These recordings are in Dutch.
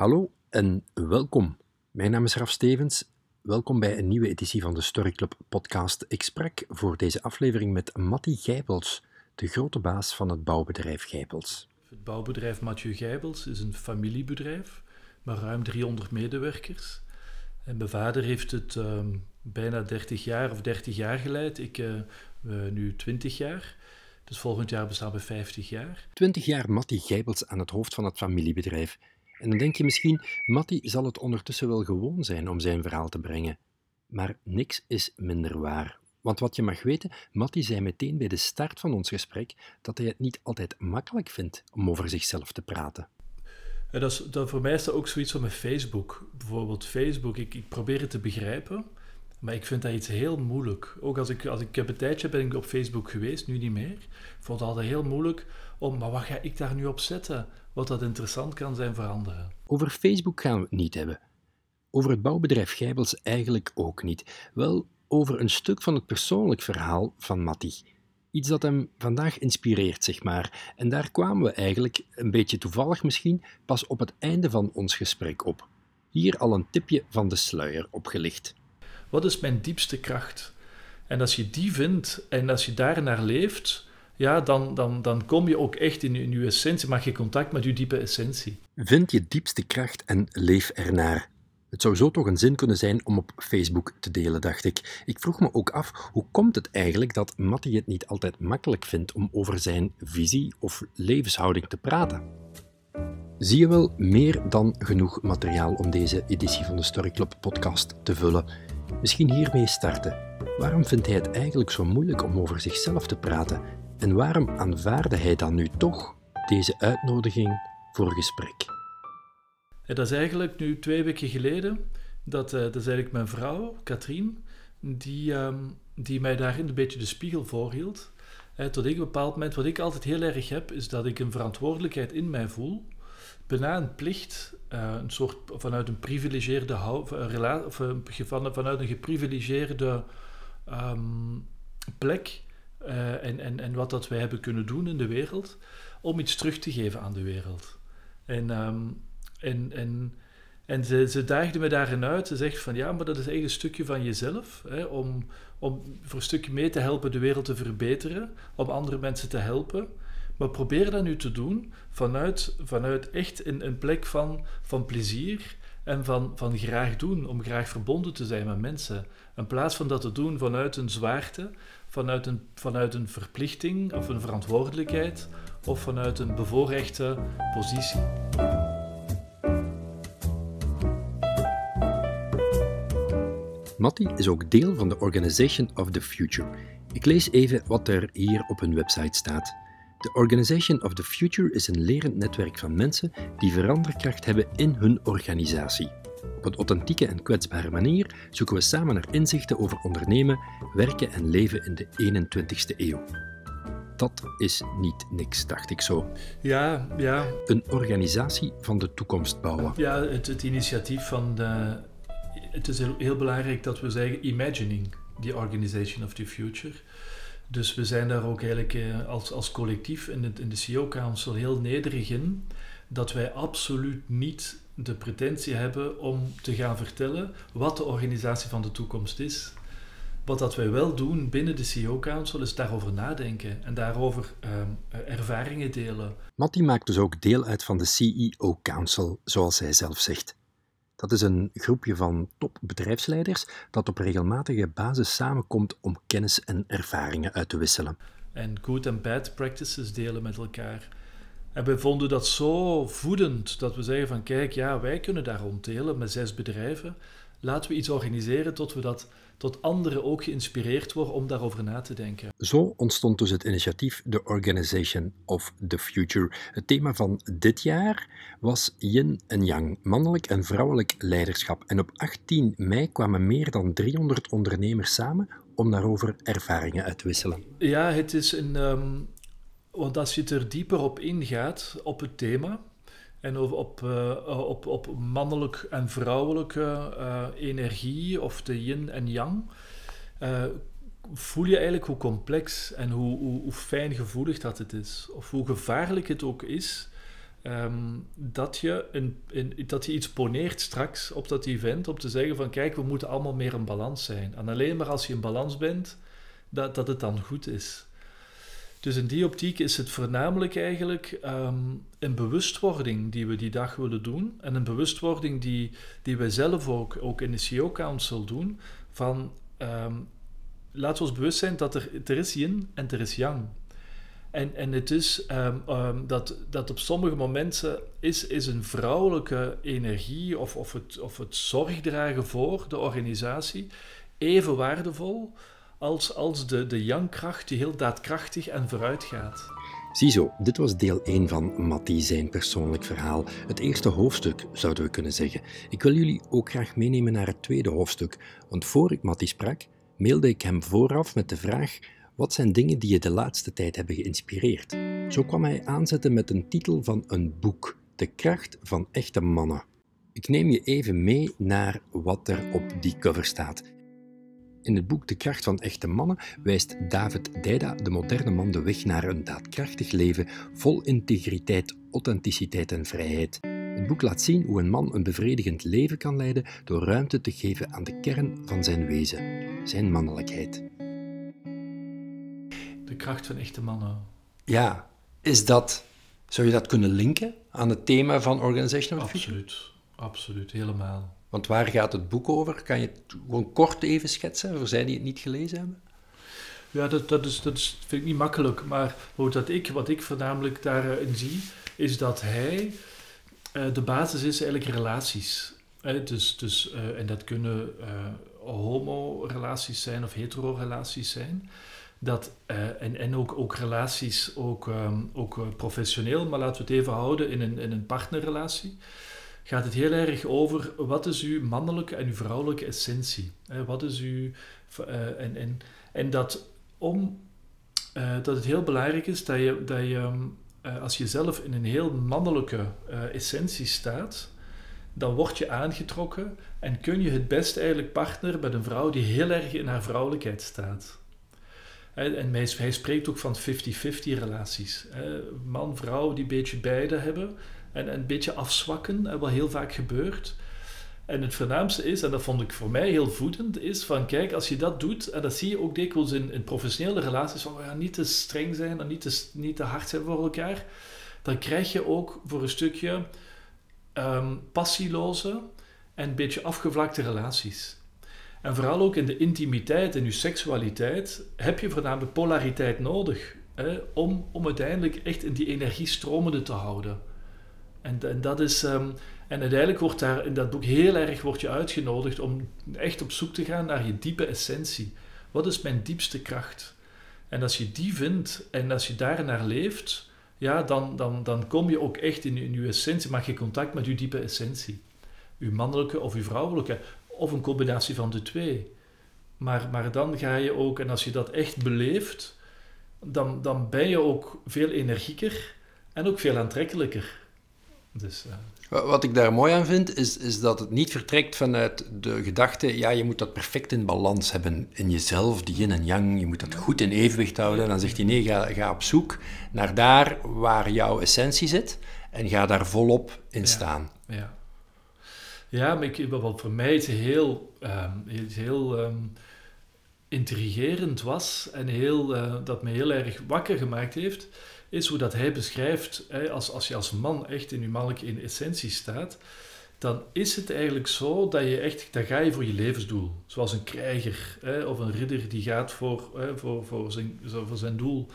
Hallo en welkom. Mijn naam is Raf Stevens. Welkom bij een nieuwe editie van de Story Club podcast. Ik sprak voor deze aflevering met Matti Gijpels, de grote baas van het bouwbedrijf Gijpels. Het bouwbedrijf Mathieu Gijpels is een familiebedrijf met ruim 300 medewerkers. En mijn vader heeft het ehm, bijna 30 jaar of 30 jaar geleid. Ik uh, nu 20 jaar. Dus volgend jaar bestaan we 50 jaar. 20 jaar Matti Gijpels aan het hoofd van het familiebedrijf. En dan denk je misschien, Matti zal het ondertussen wel gewoon zijn om zijn verhaal te brengen. Maar niks is minder waar. Want wat je mag weten, Matti zei meteen bij de start van ons gesprek dat hij het niet altijd makkelijk vindt om over zichzelf te praten. dat is, dat voor mij is dat ook zoiets van met Facebook. Bijvoorbeeld Facebook, ik, ik probeer het te begrijpen, maar ik vind dat iets heel moeilijk. Ook als ik, als ik een tijdje ben ik op Facebook geweest, nu niet meer. Ik vond het altijd heel moeilijk om, maar wat ga ik daar nu op zetten? Wat dat interessant kan zijn voor anderen. Over Facebook gaan we het niet hebben. Over het bouwbedrijf Gijbels eigenlijk ook niet. Wel over een stuk van het persoonlijk verhaal van Matti. Iets dat hem vandaag inspireert, zeg maar. En daar kwamen we eigenlijk, een beetje toevallig misschien, pas op het einde van ons gesprek op. Hier al een tipje van de sluier opgelicht. Wat is mijn diepste kracht? En als je die vindt en als je daar naar leeft, ja, dan, dan, dan kom je ook echt in in je essentie, maak je contact met je diepe essentie. Vind je diepste kracht en leef ernaar. Het zou zo toch een zin kunnen zijn om op Facebook te delen, dacht ik. Ik vroeg me ook af, hoe komt het eigenlijk dat Matty het niet altijd makkelijk vindt om over zijn visie of levenshouding te praten? Zie je wel meer dan genoeg materiaal om deze editie van de Story Club podcast te vullen. Misschien hiermee starten. Waarom vindt hij het eigenlijk zo moeilijk om over zichzelf te praten? En waarom aanvaarde hij dan nu toch deze uitnodiging voor gesprek? dat is eigenlijk nu twee weken geleden. Dat, uh, dat is eigenlijk mijn vrouw, Katrien, die, ehm, die mij daarin een beetje de spiegel voorhield. Tot ik een bepaald moment, wat ik altijd heel erg heb, is dat ik een verantwoordelijkheid in mij voel. Bijna een plicht, uh, een soort vanuit een privilegeerde relatie, of vanuit een geprivilegeerde um, plek uh, en, en, en wat dat wij hebben kunnen doen in de wereld om iets terug te geven aan de wereld. En, um, en, en, en ze, ze daagde me daarin uit. Ze zegt van ja, maar dat is eigenlijk een stukje van jezelf. Hè, om, om voor een stukje mee te helpen de wereld te verbeteren, om andere mensen te helpen. Maar probeer dat nu te doen vanuit, vanuit echt een, een plek van, van plezier en van, van graag doen, om graag verbonden te zijn met mensen. In plaats van dat te doen vanuit een zwaarte, vanuit een, vanuit een verplichting of een verantwoordelijkheid of vanuit een bevoorrechte positie. Matti is ook deel van de Organization of the Future. Ik lees even wat er hier op hun website staat. De Organization of the Future is een lerend netwerk van mensen die veranderkracht hebben in hun organisatie. Op een authentieke en kwetsbare manier zoeken we samen naar inzichten over ondernemen, werken en leven in de 21ste eeuw. Dat is niet niks, dacht ik zo. Ja, ja. Een organisatie van de toekomst bouwen. Ja, het, het initiatief van de. Het is heel, heel belangrijk dat we zeggen imagining the organization of the future. Dus we zijn daar ook eigenlijk eh, als, als collectief in, in de CEO Council heel nederig in dat wij absoluut niet de pretentie hebben om te gaan vertellen wat de organisatie van de toekomst is. Wat dat wij wel doen binnen de CEO Council is daarover nadenken en daarover uh, ervaringen delen. Matti maakt dus ook deel uit van de CEO Council, zoals hij zelf zegt. Dat is een groepje van topbedrijfsleiders dat op regelmatige basis samenkomt om kennis en ervaringen uit te wisselen. En good en bad practices delen met elkaar. En we vonden dat zo voedend dat we zeggen van kijk, ja, wij kunnen daar rond met zes bedrijven. Laten we iets organiseren tot we dat tot anderen ook geïnspireerd worden om daarover na te denken. Zo ontstond dus het initiatief The Organization of the Future. Het thema van dit jaar was yin en yang, mannelijk en vrouwelijk leiderschap. En op 18 mei kwamen meer dan 300 ondernemers samen om daarover ervaringen uit te wisselen. Ja, het is een, um, want als je er dieper op ingaat, op het thema, en op, uh, op, op mannelijk en vrouwelijke uh, energie, of de yin en yang, voel je eigenlijk hoe complex en hoe, hoe, hoe fijngevoelig dat het is. Of hoe gevaarlijk het ook is ehm, dat, je een, een, dat je iets poneert straks op dat event om te zeggen van kijk, we moeten allemaal meer in balans zijn. En alleen maar als je in balans bent, dat, dat het dan goed is. Dus in die optiek is het voornamelijk eigenlijk um, een bewustwording die we die dag willen doen. En een bewustwording die, die wij zelf ook, ook in de CEO Council doen. Van um, laten we ons bewust zijn dat er, er is yin en er is yang. En, en het is um, dat, dat op sommige momenten is, is een vrouwelijke energie of, of, het, of het zorgdragen voor de organisatie even waardevol als, als de, de yang-kracht die heel daadkrachtig en vooruit gaat. Ziezo, dit was deel 1 van Mattie zijn persoonlijk verhaal. Het eerste hoofdstuk, zouden we kunnen zeggen. Ik wil jullie ook graag meenemen naar het tweede hoofdstuk, want voor ik Mattie sprak, mailde ik hem vooraf met de vraag wat zijn dingen die je de laatste tijd hebben geïnspireerd? Zo kwam hij aanzetten met een titel van een boek, De kracht van echte mannen. Ik neem je even mee naar wat er op die cover staat. In het boek De kracht van echte mannen wijst David Deida, de moderne man, de weg naar een daadkrachtig leven vol integriteit, authenticiteit en vrijheid. Het boek laat zien hoe een man een bevredigend leven kan leiden door ruimte te geven aan de kern van zijn wezen, zijn mannelijkheid. De kracht van echte mannen. Ja, is dat, zou je dat kunnen linken aan het thema van Organizational Absoluut, absoluut, helemaal. Want waar gaat het boek over? Kan je het gewoon kort even schetsen voor zij die het niet gelezen hebben? Ja, dat, dat, is, dat is, vind ik niet makkelijk. Maar wat ik, wat ik voornamelijk daarin zie, is dat hij... Uh, de basis is eigenlijk relaties. Dus, dus, uh, en dat kunnen homo-relaties zijn of hetero-relaties zijn. Dat, en en ook, ook relaties, ook, um, ook professioneel, maar laten we het even houden in een, in een partnerrelatie gaat het heel erg over wat is uw mannelijke en uw vrouwelijke essentie. Wat is uw... Uh, en, en, en dat, om, uh, dat het heel belangrijk is dat je, dat je uh, als je zelf in een heel mannelijke essentie staat, dan word je aangetrokken en kun je het best eigenlijk partner met een vrouw die heel erg in haar vrouwelijkheid staat. En hij spreekt ook van 50-50 relaties. Man-vrouw die een beetje beide hebben en een beetje afzwakken, wat heel vaak gebeurt. En het voornaamste is, en dat vond ik voor mij heel voedend, is van kijk, als je dat doet, en dat zie je ook dikwijls in, in professionele relaties, van gaan niet te streng zijn en niet te, niet te hard zijn voor elkaar, dan krijg je ook voor een stukje um, passieloze en een beetje afgevlakte relaties. En vooral ook in de intimiteit en je seksualiteit heb je voornamelijk polariteit nodig hè, om, om uiteindelijk echt in die energie stromende te houden. En, en, dat is, um, en uiteindelijk wordt daar in dat boek heel erg wordt je uitgenodigd om echt op zoek te gaan naar je diepe essentie. Wat is mijn diepste kracht? En als je die vindt en als je daar naar leeft, ja, dan, dan, dan kom je ook echt in, in je essentie, maak je contact met je diepe essentie. Uw mannelijke of uw vrouwelijke, of een combinatie van de twee. Maar, maar dan ga je ook, en als je dat echt beleeft, dan, dan ben je ook veel energieker en ook veel aantrekkelijker. Dus, uh... Wat ik daar mooi aan vind, is, is dat het niet vertrekt vanuit de gedachte, ja, je moet dat perfect in balans hebben in jezelf, die yin en yang, je moet dat goed in evenwicht houden. Dan zegt hij, nee, ga, ga op zoek naar daar waar jouw essentie zit en ga daar volop in staan. Ja, ja maar ik, wat voor mij het heel, um, heel um, intrigerend was en heel, uh, dat me heel erg wakker gemaakt heeft, is hoe dat hij beschrijft, hè, als, als je als man echt in je mannelijke in essentie staat, dan is het eigenlijk zo dat je echt, dan ga je voor je levensdoel. Zoals een krijger hè, of een ridder die gaat voor, hè, voor, voor, zijn, voor zijn doel.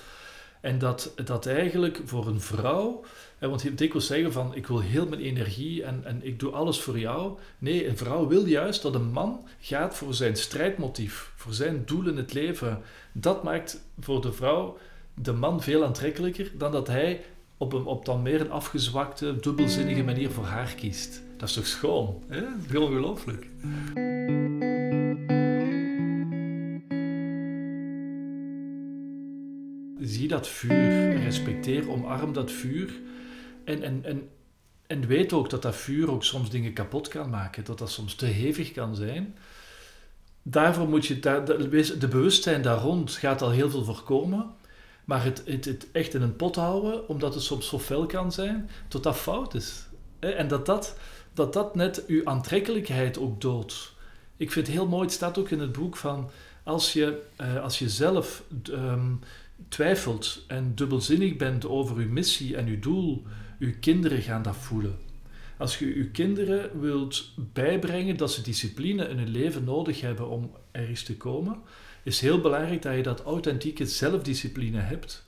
En dat, dat eigenlijk voor een vrouw, hè, want ik wil zeggen van ik wil heel mijn energie en, en ik doe alles voor jou. Nee, een vrouw wil juist dat een man gaat voor zijn strijdmotief, voor zijn doel in het leven. Dat maakt voor de vrouw de man veel aantrekkelijker dan dat hij op, een, op dan meer een afgezwakte, dubbelzinnige manier voor haar kiest. Dat is toch schoon? Hè? Heel ongelooflijk. Zie dat vuur, respecteer, omarm dat vuur en, en, en, en weet ook dat dat vuur ook soms dingen kapot kan maken, dat dat soms te hevig kan zijn. Daarvoor moet je, de bewustzijn daar rond gaat al heel veel voorkomen. Maar het, het, echt in een pot houden, omdat het soms zo fel kan zijn, tot dat fout is. En dat dat, dat, dat net uw aantrekkelijkheid ook doodt. Ik vind het heel mooi, het staat ook in het boek van als je, uh, als je zelf um, twijfelt en dubbelzinnig bent over uw missie en uw doel, uw kinderen gaan dat voelen. Als je uw kinderen wilt bijbrengen dat ze discipline in hun leven nodig hebben om ergens te komen, is heel belangrijk dat je dat authentieke zelfdiscipline hebt.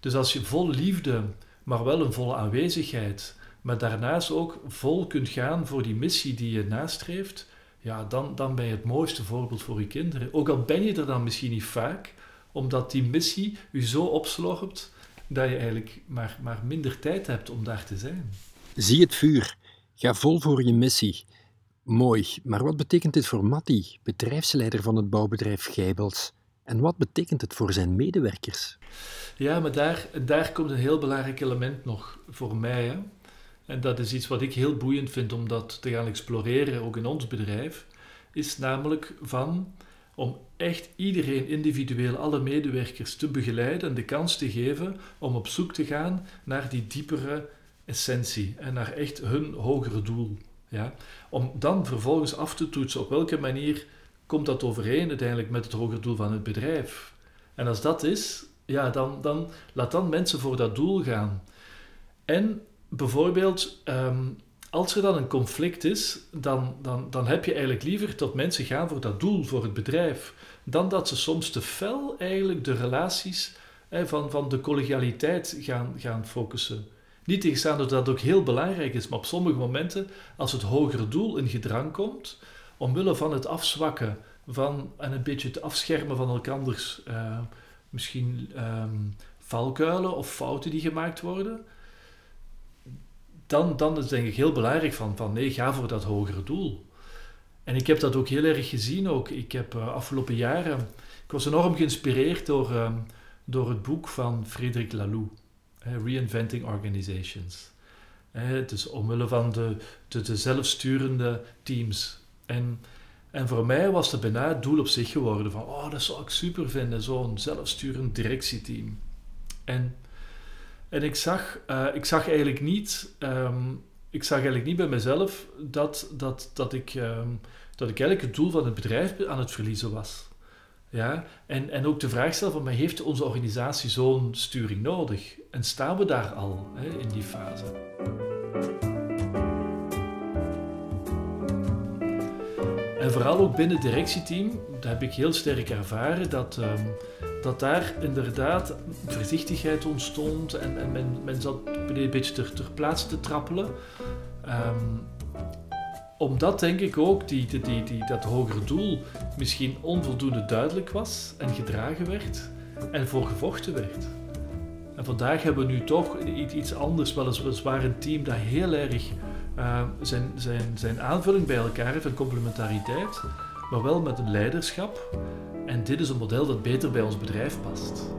Dus als je vol liefde, maar wel een volle aanwezigheid, maar daarnaast ook vol kunt gaan voor die missie die je nastreeft, ja, dan, dan ben je het mooiste voorbeeld voor je kinderen. Ook al ben je er dan misschien niet vaak, omdat die missie je zo opslorpt dat je eigenlijk maar, maar minder tijd hebt om daar te zijn. Zie het vuur. Ga vol voor je missie. Mooi, maar wat betekent dit voor Matti, bedrijfsleider van het bouwbedrijf Gijbels? En wat betekent het voor zijn medewerkers? Ja, maar daar, daar komt een heel belangrijk element nog voor mij. Hè? En dat is iets wat ik heel boeiend vind om dat te gaan exploreren, ook in ons bedrijf. Is namelijk van om echt iedereen individueel, alle medewerkers te begeleiden en de kans te geven om op zoek te gaan naar die diepere essentie en naar echt hun hogere doel. Ja? Om dan vervolgens af te toetsen op welke manier komt dat overeen uiteindelijk met het hogere doel van het bedrijf. En als dat is, ja, dan, dan laat dan mensen voor dat doel gaan. En bijvoorbeeld, ehm, als er dan een conflict is, dan, dan, dan heb je eigenlijk liever dat mensen gaan voor dat doel, voor het bedrijf, dan dat ze soms te fel eigenlijk de relaties van, van de collegialiteit gaan, gaan focussen. Niet tegenstaan dat dat ook heel belangrijk is, maar op sommige momenten, als het hogere doel in gedrang komt, omwille van het afzwakken van, en een beetje het afschermen van elkanders, uh, misschien um, valkuilen of fouten die gemaakt worden, dan, dan is denk ik heel belangrijk van, van nee, ga voor dat hogere doel. En ik heb dat ook heel erg gezien ook. Ik heb uh, afgelopen jaren, ik was enorm geïnspireerd door, uh, door het boek van Frederik Laloux. Reinventing Organizations. Dus omwille van de, de, de zelfsturende teams. En, en voor mij was het bijna het doel op zich geworden van, oh, dat zou ik super vinden, zo'n zelfsturend directieteam. En, en ik, zag, uh, ik zag eigenlijk niet, um, ik zag eigenlijk niet bij mezelf dat, dat, dat, ik, um, dat ik eigenlijk het doel van het bedrijf aan het verliezen was. Ja? En, en ook de vraag stellen van, maar heeft onze organisatie zo'n sturing nodig? En staan we daar al hè, in die fase? En vooral ook binnen het directieteam, daar heb ik heel sterk ervaren dat, um, dat daar inderdaad voorzichtigheid ontstond en, en men, men zat een beetje ter, ter plaatse te trappelen. Um, omdat denk ik ook die, die, die, dat hogere doel misschien onvoldoende duidelijk was en gedragen werd en voor gevochten werd. En vandaag hebben we nu toch iets anders, weliswaar een team dat heel erg uh, zijn, zijn, zijn aanvulling bij elkaar heeft, een complementariteit, maar wel met een leiderschap. En dit is een model dat beter bij ons bedrijf past.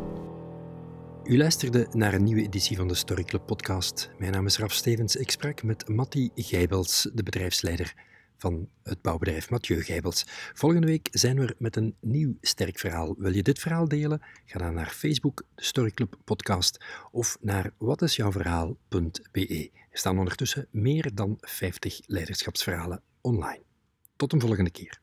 U luisterde naar een nieuwe editie van de Story Club podcast. Mijn naam is Raf Stevens. Ik sprak met Matti Gijbels, de bedrijfsleider van het bouwbedrijf Mathieu Gijbels. Volgende week zijn we met een nieuw sterk verhaal. Wil je dit verhaal delen? Ga dan naar Facebook, de Story Club podcast, of naar watisjouwverhaal.be. Er staan ondertussen meer dan 50 leiderschapsverhalen online. Tot een volgende keer.